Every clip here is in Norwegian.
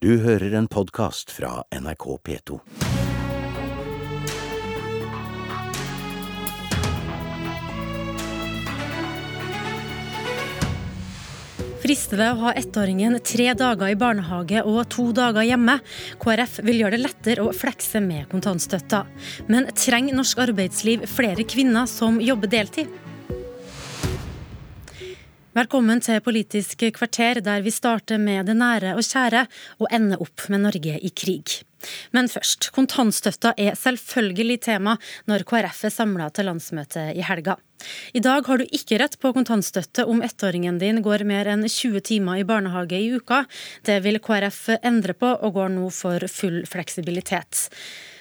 Du hører en podkast fra NRK P2. Frister det å ha ettåringen tre dager i barnehage og to dager hjemme? KrF vil gjøre det lettere å flekse med kontantstøtta. Men trenger norsk arbeidsliv flere kvinner som jobber deltid? Velkommen til Politisk kvarter, der vi starter med det nære og kjære, og ender opp med Norge i krig. Men først, kontantstøtta er selvfølgelig tema når KrF er samla til landsmøte i helga. I dag har du ikke rett på kontantstøtte om ettåringen din går mer enn 20 timer i barnehage i uka. Det vil KrF endre på, og går nå for full fleksibilitet.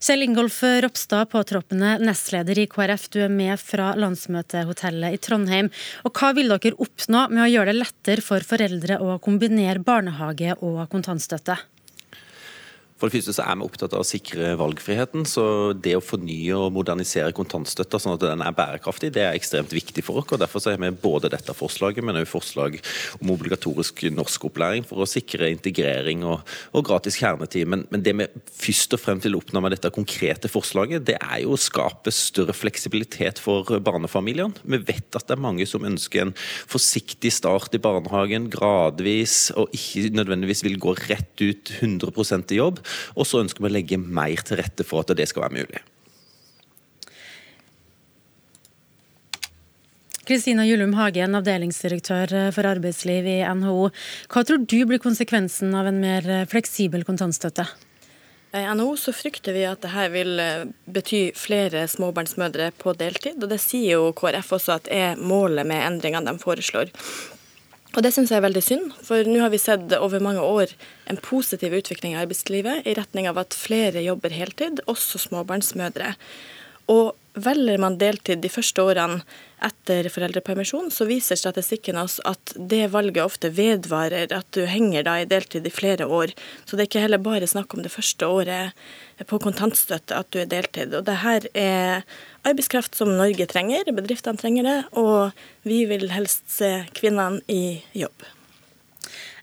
Kjell Ingolf Ropstad, påtroppende nestleder i KrF, du er med fra landsmøtehotellet i Trondheim. Og Hva vil dere oppnå med å gjøre det lettere for foreldre å kombinere barnehage og kontantstøtte? For det første så er vi opptatt av å sikre valgfriheten. så Det å fornye og modernisere kontantstøtta sånn at den er bærekraftig, det er ekstremt viktig for oss. og Derfor så har vi både dette forslaget, men også forslag om obligatorisk norskopplæring for å sikre integrering og, og gratis kjernetid. Men, men, det vi først og fremst vil oppnå med dette konkrete forslaget, det er jo å skape større fleksibilitet for barnefamiliene. Vi vet at det er mange som ønsker en forsiktig start i barnehagen, gradvis, og ikke nødvendigvis vil gå rett ut 100% i jobb. Og så ønsker vi å legge mer til rette for at det skal være mulig. Kristina Julum Hagen, avdelingsdirektør for arbeidsliv i NHO. Hva tror du blir konsekvensen av en mer fleksibel kontantstøtte? I NHO så frykter vi at dette vil eh, bety flere småbarnsmødre på deltid. og Det sier jo KrF også at er målet med endringene de foreslår. Og Det syns jeg er veldig synd, for nå har vi sett over mange år en positiv utvikling i arbeidslivet i retning av at flere jobber heltid, også småbarnsmødre. Og velger man deltid de første årene etter foreldrepermisjon, så viser statistikken oss at det valget ofte vedvarer, at du henger da i deltid i flere år. Så det er ikke heller bare snakk om det første året på kontantstøtte at du er deltid. Og det her er arbeidskraft som Norge trenger, bedriftene trenger det, og vi vil helst se kvinnene i jobb.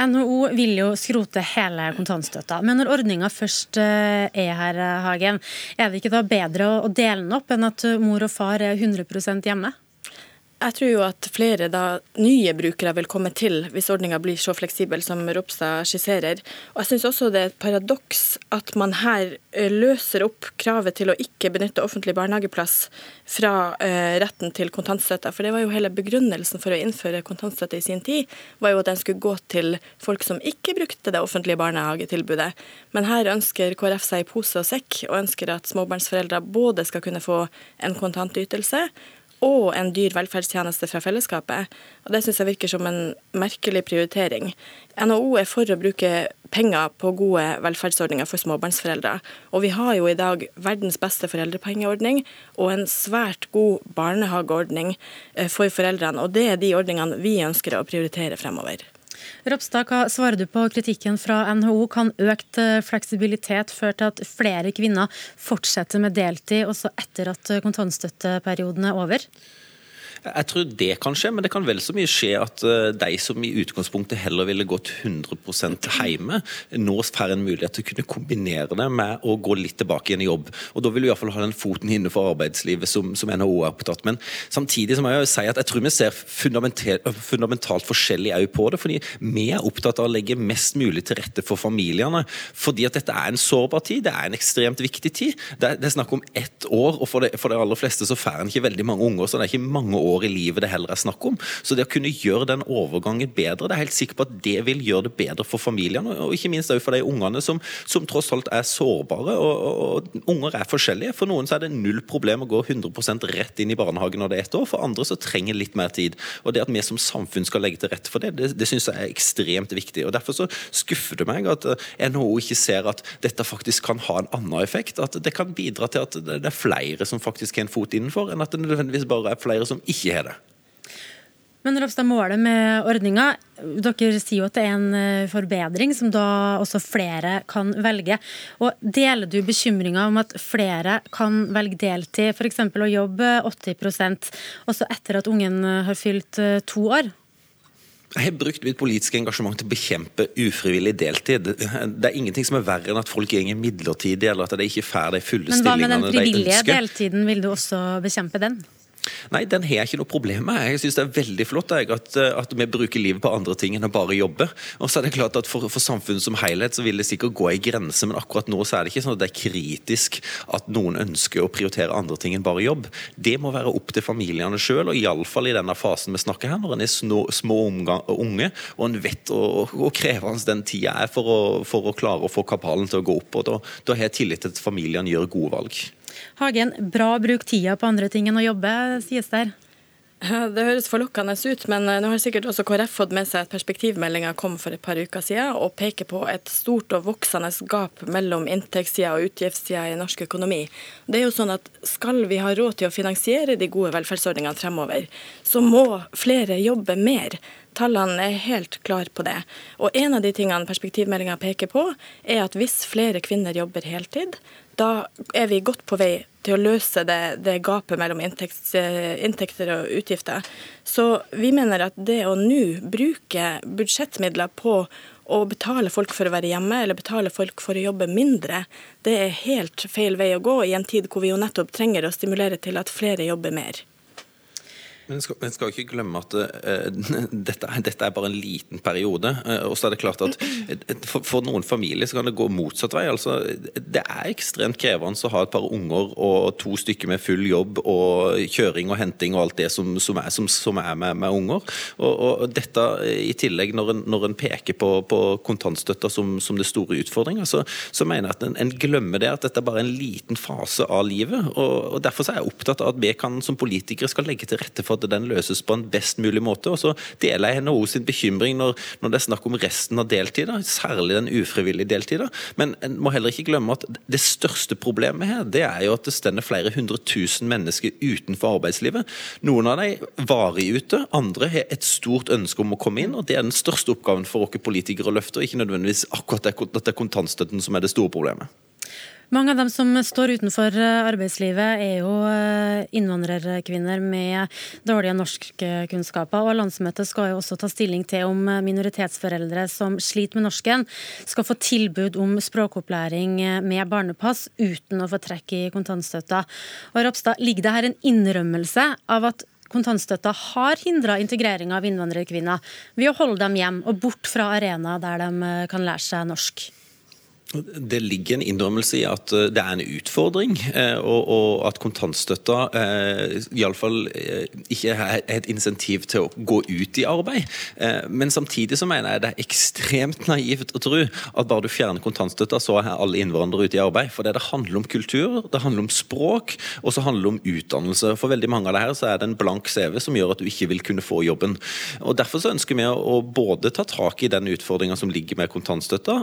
NHO vil jo skrote hele kontantstøtta, men når ordninga først eh, er her, Hagen, er det ikke da bedre å dele den opp enn at mor og far er 100% hjemme? Jeg tror jo at flere da, nye brukere vil komme til hvis ordninga blir så fleksibel som Ropstad skisserer. Og jeg syns også det er et paradoks at man her eh, løser opp kravet til å ikke benytte offentlig barnehageplass fra uh, retten til kontantstøtte. For det var jo hele begrunnelsen for å innføre kontantstøtte i sin tid, var jo at den skulle gå til folk som ikke brukte det offentlige barnehagetilbudet. Men her ønsker KrF seg i pose og sekk, og ønsker at småbarnsforeldre både skal kunne få en kontantytelse og en dyr velferdstjeneste fra fellesskapet. Og Det syns jeg virker som en merkelig prioritering. NHO er for å bruke penger på gode velferdsordninger for småbarnsforeldre. Og vi har jo i dag verdens beste foreldrepengeordning og en svært god barnehageordning eh, for foreldrene. Og det er de ordningene vi ønsker å prioritere fremover. Ropstad, hva svarer du på kritikken fra NHO? Kan økt eh, fleksibilitet føre til at flere kvinner fortsetter med deltid også etter at kontantstøtteperioden er over? Jeg tror det kan skje, men det kan vel så mye skje at eh, de som i utgangspunktet heller ville gått 100% hjemme, nå får en mulighet til å kunne kombinere det med å gå litt tilbake igjen i jobb. Og Da vil vi iallfall ha den foten innenfor arbeidslivet som, som NHO er opptatt Men samtidig må jeg jo si at jeg tror vi ser fundamentalt, forskjellig òg på det. fordi vi er opptatt av å legge mest mulig til rette for familiene. Fordi at dette er en sårbar tid, det er en ekstremt viktig tid. Det er, det er snakk om ett år, og for de, for de aller fleste så får en ikke veldig mange unger, så det er ikke mange år år i livet det heller er snakk om. Så det å kunne gjøre den overgangen bedre, det er helt sikker på at det vil gjøre det bedre for familiene, og ikke minst for de ungene som, som tross alt er sårbare. Og, og, og, Unger er forskjellige. For noen så er det null problem å gå 100% rett inn i barnehagen når det er ett år, for andre så trenger litt mer tid. Og det at vi som samfunn skal legge til rette for det, det, det syns jeg er ekstremt viktig. og Derfor så skuffer det meg at eh, NHO ikke ser at dette faktisk kan ha en annen effekt. At det kan bidra til at det er flere som faktisk har en fot innenfor, enn at det nødvendigvis bare er flere som ikke ikke har det. Men Ropstad, målet med ordninga Dere sier jo at det er en eh, forbedring som da også flere kan velge. Og Deler du bekymringa om at flere kan velge deltid, f.eks. å jobbe 80% også etter at ungen har fylt eh, to år? Jeg har brukt mitt politiske engasjement til å bekjempe ufrivillig deltid. Det er ingenting som er verre enn at folk går midlertidig, eller at de ikke får de fulle stillingene de ønsker. Men hva med den frivillige de deltiden, vil du også bekjempe den? Nei, den har jeg ikke noe problem med. Jeg synes det er veldig flott jeg, at, at, vi bruker livet på andre ting enn å bare jobbe. Og så er det klart at For, for samfunnet som helhet så vil det sikkert gå i grense, men akkurat nå så er det ikke sånn at det er kritisk at noen ønsker å prioritere andre ting enn bare jobb. Det må være opp til familiene sjøl, og iallfall i denne fasen vi snakker her, når en er små, små unge og en vet hvor krevende den tida er for å, for å, klare å få kapalen til å gå opp. og Da, da har jeg tillit til at familiene gjør gode valg. Hagen, bra å bruke tida på andre ting enn å jobbe, sies der. Det høres forlokkende ut, men eh, nå har sikkert også KrF fått med seg at perspektivmeldinga kom for et par uker siden, og peker på et stort og voksende gap mellom inntektssida og utgiftssida i norsk økonomi. Det er jo sånn at Skal vi ha råd til å finansiere de gode velferdsordningene fremover, så må flere jobbe mer. Tallene er helt klare på det. Og En av de tingene perspektivmeldinga peker på, er at hvis flere kvinner jobber heltid, da er vi godt på vei til å løse det, det gapet mellom inntekts, inntekter og utgifter. Så vi mener at det å nå bruke budsjettmidler på å betale folk for å være hjemme, eller betale folk for å jobbe mindre, det er helt feil vei å gå i en tid hvor vi jo nettopp trenger å stimulere til at flere jobber mer. Men skal, men skal ikke glemme at uh, dette, dette, er bare en liten periode. Uh, og så er det klart at uh, for, for, noen familier så kan det gå motsatt vei. altså Det er ekstremt krevende å ha et par unger og to stykker med full jobb og kjøring og henting og alt det som, som er, som, som er med, med, unger. Og, og, dette i tillegg, når en, når en peker på, på kontantstøtta som, det store utfordringa, så, så, mener jeg at en, en, glemmer det at dette er bare en liten fase av livet. og, og Derfor er jeg opptatt av at vi kan som politikere skal legge til rette for for at den løses på en best mulig måte. Og så deler jeg NHO sin bekymring når, når det er snakk om resten av deltida, særlig den ufrivillige deltida. Men en må heller ikke glemme at det største problemet her, det er jo at det stender flere hundre tusen mennesker utenfor arbeidslivet. Noen av dem varig ute, andre har et stort ønske om å komme inn. og Det er den største oppgaven for oss politikere å løfte, og ikke nødvendigvis akkurat at det er kontantstøtten som er det store problemet. Mange av dem som står utenfor eh, arbeidslivet, er jo eh, innvandrerkvinner med dårlige norskkunnskaper. Og landsmøtet skal jo også ta stilling til om minoritetsforeldre som sliter med norsken, skal få tilbud om språkopplæring med barnepass uten å få trekk i kontantstøtta. Og Ropstad, ligger det her en innrømmelse av at kontantstøtta har hindra integrering av innvandrerkvinner ved å holde dem hjem og bort fra arenaer der de eh, kan lære seg norsk? Det ligger en innrømmelse i at eh, det er en utfordring, eh, og at kontantstøtta eh, iallfall ikke er et insentiv til å gå ut i arbeid. Men samtidig så mener jeg det er ekstremt naivt å tro at bare du fjerner kontantstøtta, så er alle innvandrere ute i arbeid. For det, det handler om kultur, det handler om språk, og så handler det om utdannelse. For veldig mange av det her så er det en blank CV som gjør at du ikke vil kunne få jobben. Og Derfor så ønsker vi å både ta tak i den utfordringa som ligger med kontantstøtta,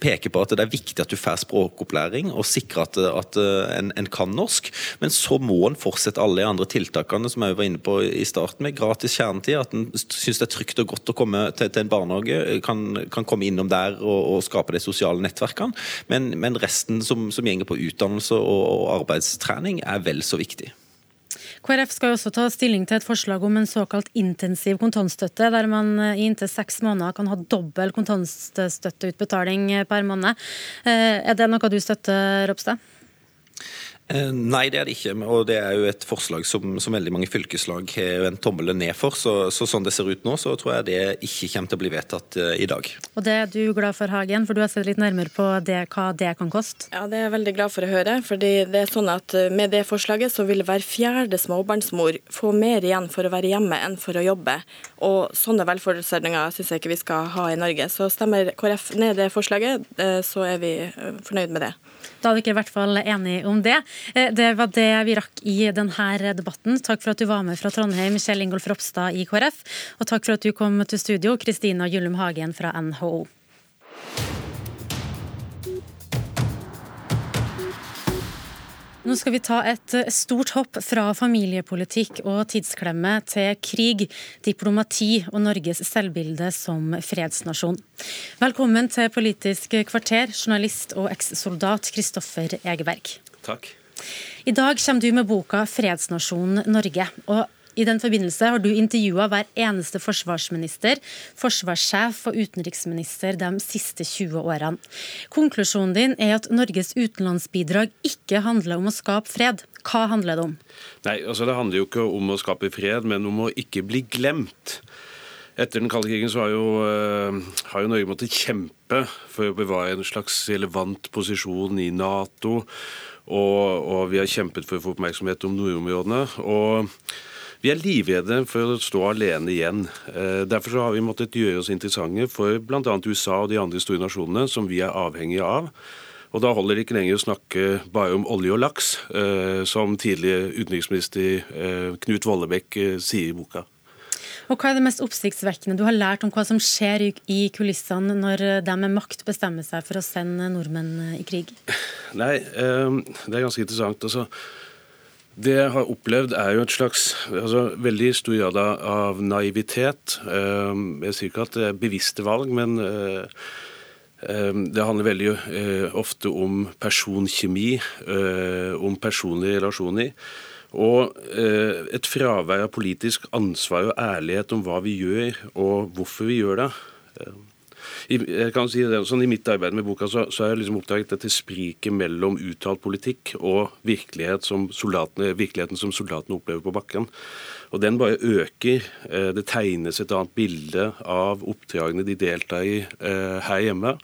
peker på at det er viktig at du får språkopplæring og sikrer at, at eh, en, en, kan norsk. Men så må en fortsette alle de andre tiltakene som jeg var inne på i starten, med gratis kjernetid. At en syns det er trygt og godt å komme til, til en barnehage, kan, kan, komme innom der og, og, skape de sosiale nettverkene. Men, men resten som, som gjenger på utdannelse og, og arbeidstrening, er vel så viktig. KrF skal jo også ta stilling til et forslag om en såkalt intensiv kontantstøtte, der man eh, i inntil seks måneder kan ha dobbel kontantstøtteutbetaling per måned. Eh, er det noe du støtter, Ropstad? Eh, nei, det er det ikke. Og det er jo et forslag som, som veldig mange fylkeslag har en tommel ned for. Så, så, sånn det ser ut nå, så tror jeg det ikke kommer til å bli vedtatt uh, i dag. Og det er du glad for, Hagen, for du har sett litt nærmere på det, hva det kan koste? Ja, det er jeg veldig glad for å høre. fordi det er sånn at eh, med det forslaget så vil hver fjerde småbarnsmor få mer igjen for å være hjemme enn for å jobbe. Og sånne velferdsordninger syns jeg ikke vi skal ha i Norge. Så stemmer KrF ned det forslaget, så er vi fornøyd med det. Da er dere i hvert fall enige om det. Eh, det var det vi rakk i denne debatten. Takk for at du var med fra Trondheim, Kjell Ingolf Ropstad i KrF. Og takk for at du kom til studio, Kristina Gyllum Hagen fra NHO. Nå skal vi ta et stort hopp fra familiepolitikk og tidsklemme til krig, diplomati og Norges selvbilde som fredsnasjon. Velkommen til Politisk kvarter, journalist og ekssoldat Kristoffer Egeberg. Takk. I dag kommer du med boka 'Fredsnasjonen Norge'. og I den forbindelse har du intervjua hver eneste forsvarsminister, forsvarssjef og utenriksminister de siste 20 årene. Konklusjonen din er at Norges utenlandsbidrag ikke handler om å skape fred. Hva handler det om? Nei, altså Det handler jo ikke om å skape fred, men om å ikke bli glemt. Etter den kalde krigen så har jo, uh, har jo Norge måttet kjempe for å bevare en slags relevant posisjon i Nato. Og, og, vi har kjempet for å få oppmerksomhet om nordområdene. Og vi er livredde for å stå alene igjen. Uh, derfor har vi måttet gjøre oss interessante for bl.a. USA og de andre store nasjonene som vi er avhengige av. Og da holder det ikke lenger å snakke bare om olje og laks, uh, som tidligere utenriksminister Knut Vollebekk sier i boka. Og Hva er det mest oppsiktsvekkende du har lært om hva som skjer i kulissene når de med makt bestemmer seg for å sende nordmenn i krig? Nei, ehm, det er ganske interessant. Altså, det jeg har opplevd, er jo et slags altså, veldig stor grad av naivitet. Ehm, jeg sier ikke at det er bevisste valg, men eh, ehm, det handler veldig eh, ofte om personkjemi, eh, om personlige relasjoner. Og eh, et fravær av politisk ansvar og ærlighet om hva vi gjør og hvorfor vi gjør det. I, jeg kan si det, sånn I mitt arbeid med boka så, så har jeg liksom oppdaget dette spriket mellom uttalt politikk og virkelighet som virkeligheten som soldatene opplever på bakken. Og Den bare øker. Eh, det tegnes et annet bilde av oppdragene de deltar i her hjemme.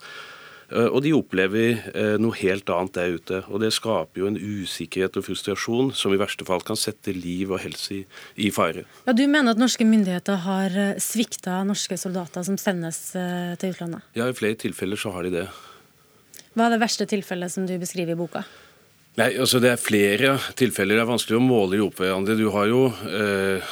Eh, og de opplever eh, noe helt annet der ute. Og det skaper jo en usikkerhet og frustrasjon som i verste fall kan sette liv og helse i, fare. Ja, Du mener at norske myndigheter har eh, svikta norske soldater som sendes til utlandet? Ja, i flere tilfeller så har de det. Hva er det verste tilfellet som du beskriver i boka? Nei, altså Det er flere tilfeller. Det er vanskelig å måle i opp hverandre. Du har jo eh,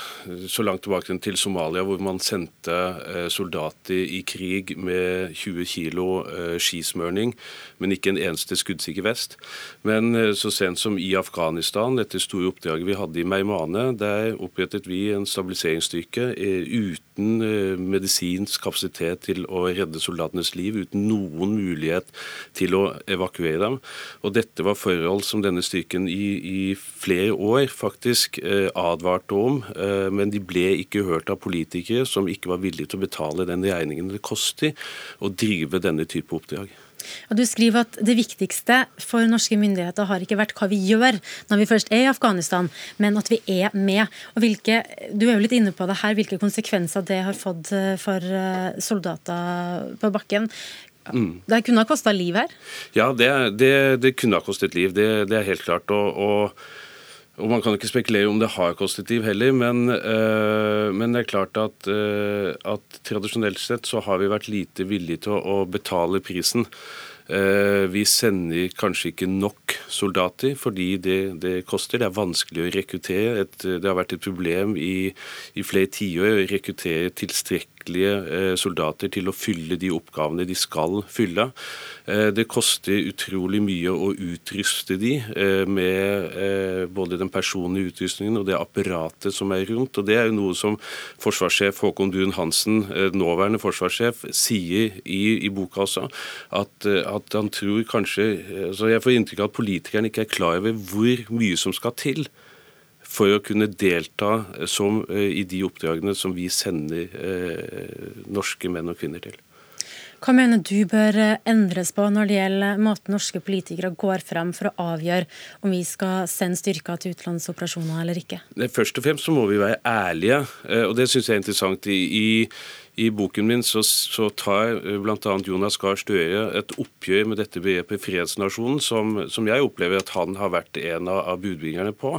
så langt tilbake til Somalia, hvor man sendte eh, soldater i krig med 20 kg eh, skismørning, men ikke en eneste skuddsikker vest. Men eh, så sent som i Afghanistan, dette store oppdraget vi hadde i Meimane, der opprettet vi en stabiliseringsstyrke eh, uten eh, medisinsk kapasitet til å redde soldatenes liv, uten noen mulighet til å evakuere dem. Og dette var forhold som denne styrken i, i flere år faktisk eh, advarte om, eh, men de ble ikke hørt av politikere som ikke var villige til å betale den regningen det koster å drive denne type oppdrag. Og du skriver at Det viktigste for norske myndigheter har ikke vært hva vi gjør når vi først er i Afghanistan, men at vi er med. Og hvilke, du er jo litt inne på det her, hvilke konsekvenser det har fått eh, for eh, soldater på bakken. Mm. Det kunne ha kosta liv her? Ja, det, det, det, kunne ha kostet liv. Det, det er helt klart. Og, og, og, Man kan ikke spekulere om det har kostet liv heller, men, øh, men det er klart at, øh, at, tradisjonelt sett så har vi vært lite villige til å, å betale prisen. Uh, vi sender kanskje ikke nok soldater fordi det, det, koster. Det er vanskelig å rekruttere. Et, det har vært et problem i, i flere tiår å rekruttere tilstrekkelig tilstrekkelige eh, soldater til å fylle de oppgavene de skal fylle. Eh, det koster utrolig mye å utruste de eh, med både den personlige utrustningen og det apparatet som er rundt. og Det er jo noe som forsvarssjef Håkon Duun Hansen, nåværende forsvarssjef, sier i, i boka også. At, at, han tror kanskje så Jeg får inntrykk av at politikerne ikke er klar over hvor mye som skal til for å kunne delta som, eh, i de oppdragene som vi sender eh, norske menn og kvinner til. Hva mener du bør eh, endres på når det gjelder måten norske politikere går frem for å avgjøre om vi skal sende styrker til utenlandsoperasjoner eller ikke? Først og fremst så må vi være ærlige, og det syns jeg er interessant. i, i i boken min så, så tar bl.a. Jonas Gahr Støre et oppgjør med dette begrepet fredsnasjonen, som, som, jeg opplever at han har vært en av, av budbringerne på.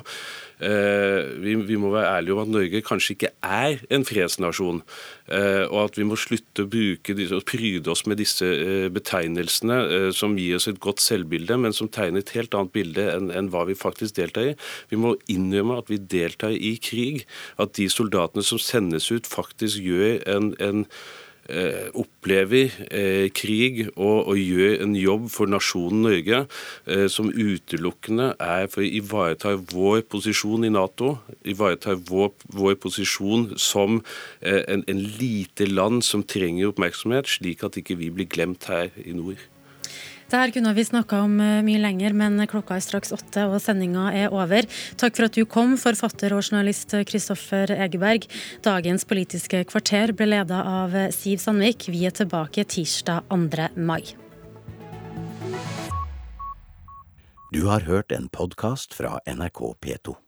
Eh, vi, vi, må være ærlige om at Norge kanskje ikke er en fredsnasjon. Eh, og at vi må slutte å bruke og pryde oss med disse eh, betegnelsene som gir oss et godt selvbilde, men som tegner et helt annet bilde enn, en hva vi faktisk deltar i. Vi må innrømme at vi deltar i krig. At de soldatene som sendes ut, faktisk gjør en, en opplever eh, krig og, og, gjør en jobb for nasjonen Norge eh, som utelukkende er for å ivareta vår posisjon i Nato, ivareta vår, vår posisjon som en, en lite land som trenger oppmerksomhet, slik at ikke vi blir glemt her i nord. Det her kunne vi snakka om eh, mye lenger, men klokka er straks åtte og sendinga er over. Takk for at du kom, forfatter og journalist Kristoffer Egeberg. Dagens Politiske kvarter ble leda av Siv Sandvik. Vi er tilbake tirsdag 2. mai. Du har hørt en podkast fra NRK P2.